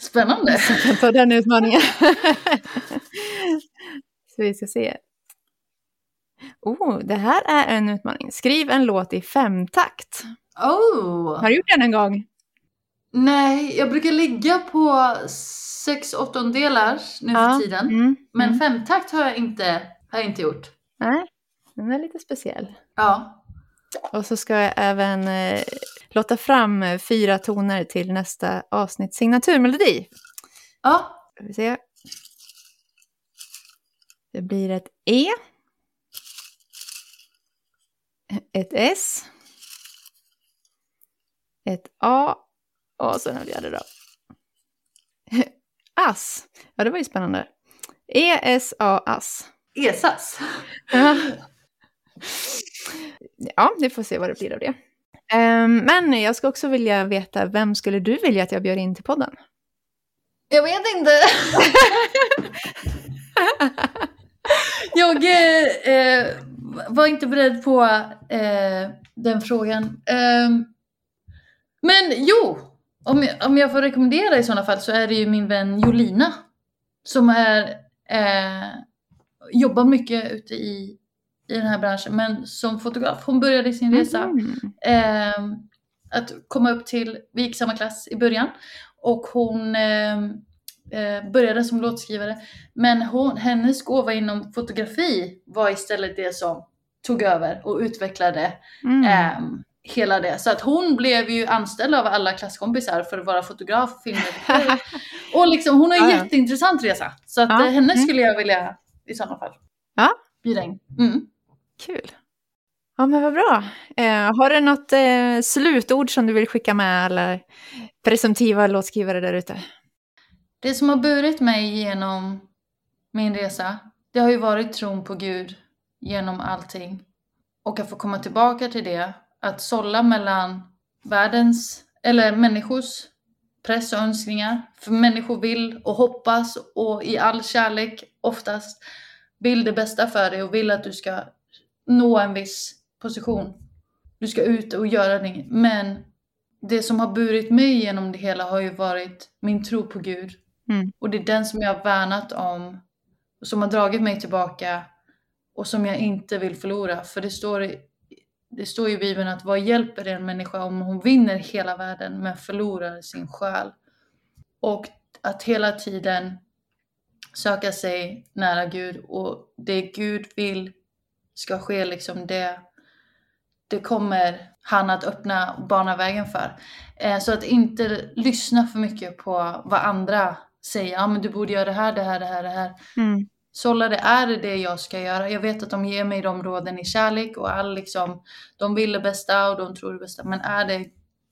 Spännande. som kan ta den utmaningen. *laughs* så vi ska se. Oh, det här är en utmaning. Skriv en låt i femtakt. Oh! Har du gjort den en gång? Nej, jag brukar ligga på sex åttondelar nu Ja, för tiden. Mm. Men mm. femtakt har jag inte, har jag inte gjort. Nej, den är lite speciell. Ja. Och så ska jag även eh, låta fram eh, fyra toner till nästa avsnitt signaturmelodi. Ja. Ska vi se. Det blir ett E. Ett S. Ett A. Och så den fjärde då. *laughs* Ass. Ja, det var ju spännande. E, S, A, ass. Esas. *laughs* Ja, vi får se vad det blir av det. Ehm, men jag ska också vilja veta, vem skulle du vilja att jag bjöd in till podden? Jag vet inte. *laughs* jag eh, eh, var inte beredd på eh, den frågan. Eh, men jo, om jag, om jag får rekommendera i sådana fall så är det ju min vän Jolina. Som är, eh, jobbar mycket ute i, i den här branschen men som fotograf. Hon började sin resa Mm. att komma upp till, vi gick samma klass i början och hon eh, eh, började som låtskrivare. Men hon, hennes gåva inom fotografi var istället det som tog över och utvecklade Mm. ehm, hela det. Så att hon blev ju anställd av alla klasskompisar för att vara fotograf, filmredaktör. *laughs* och liksom, hon har en Ja, ja. jätteintressant resa. Så att Ja, eh, henne mm. skulle jag vilja i sådana fall Ja. bjuda in. Mm. Kul. Ja, men vad bra. Eh, har du något eh, slutord som du vill skicka med alla presumtiva låtskrivare där ute? Det som har burit mig genom min resa, det har ju varit tron på Gud genom allting. Och att få komma tillbaka till det, att sålla mellan världens, eller människors press och önskningar. För människor vill och hoppas och i all kärlek oftast vill det bästa för dig och vill att du ska nå en viss position. Du ska ut och göra det. Men det som har burit mig genom det hela har ju varit min tro på Gud. Mm. Och det är den som jag har värnat om, som har dragit mig tillbaka och som jag inte vill förlora. För det står, i- det står i Bibeln att vad hjälper det en människa om hon vinner hela världen men förlorar sin själ? Och att hela tiden söka sig nära Gud och det Gud vill ska ske liksom det, det kommer han att öppna och bana vägen för. Eh, så att inte lyssna för mycket på vad andra säger. Ja men du borde göra det här, det här, det här, det här. Mm. Sålla det, är det det jag ska göra? Jag vet att de ger mig de råden i kärlek och all liksom, de vill det bästa och de tror det bästa. Men är det,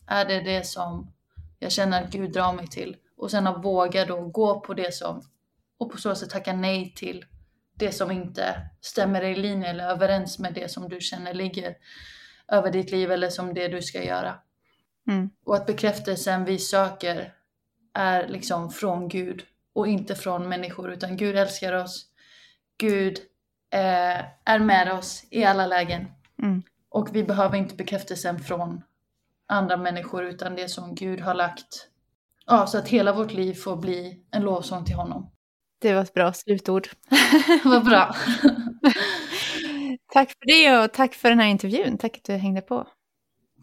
är det det som jag känner att Gud drar mig till? Och sen att våga då gå på det som, och på så sätt tacka nej till det som inte stämmer i linje eller överens med det som du känner ligger över ditt liv eller som det du ska göra. Mm. Och att bekräftelsen vi söker är liksom från Gud och inte från människor utan Gud älskar oss. Gud eh, är med oss i alla lägen. Mm. Och vi behöver inte bekräftelsen från andra människor utan det som Gud har lagt. Ja, så att hela vårt liv får bli en lovsång till honom. Det var ett bra slutord. *laughs* Vad bra. *laughs* Tack för det och tack för den här intervjun. Tack att du hängde på.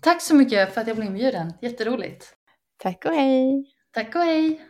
Tack så mycket för att jag blev inbjuden. Jätteroligt. Tack och hej. Tack och hej.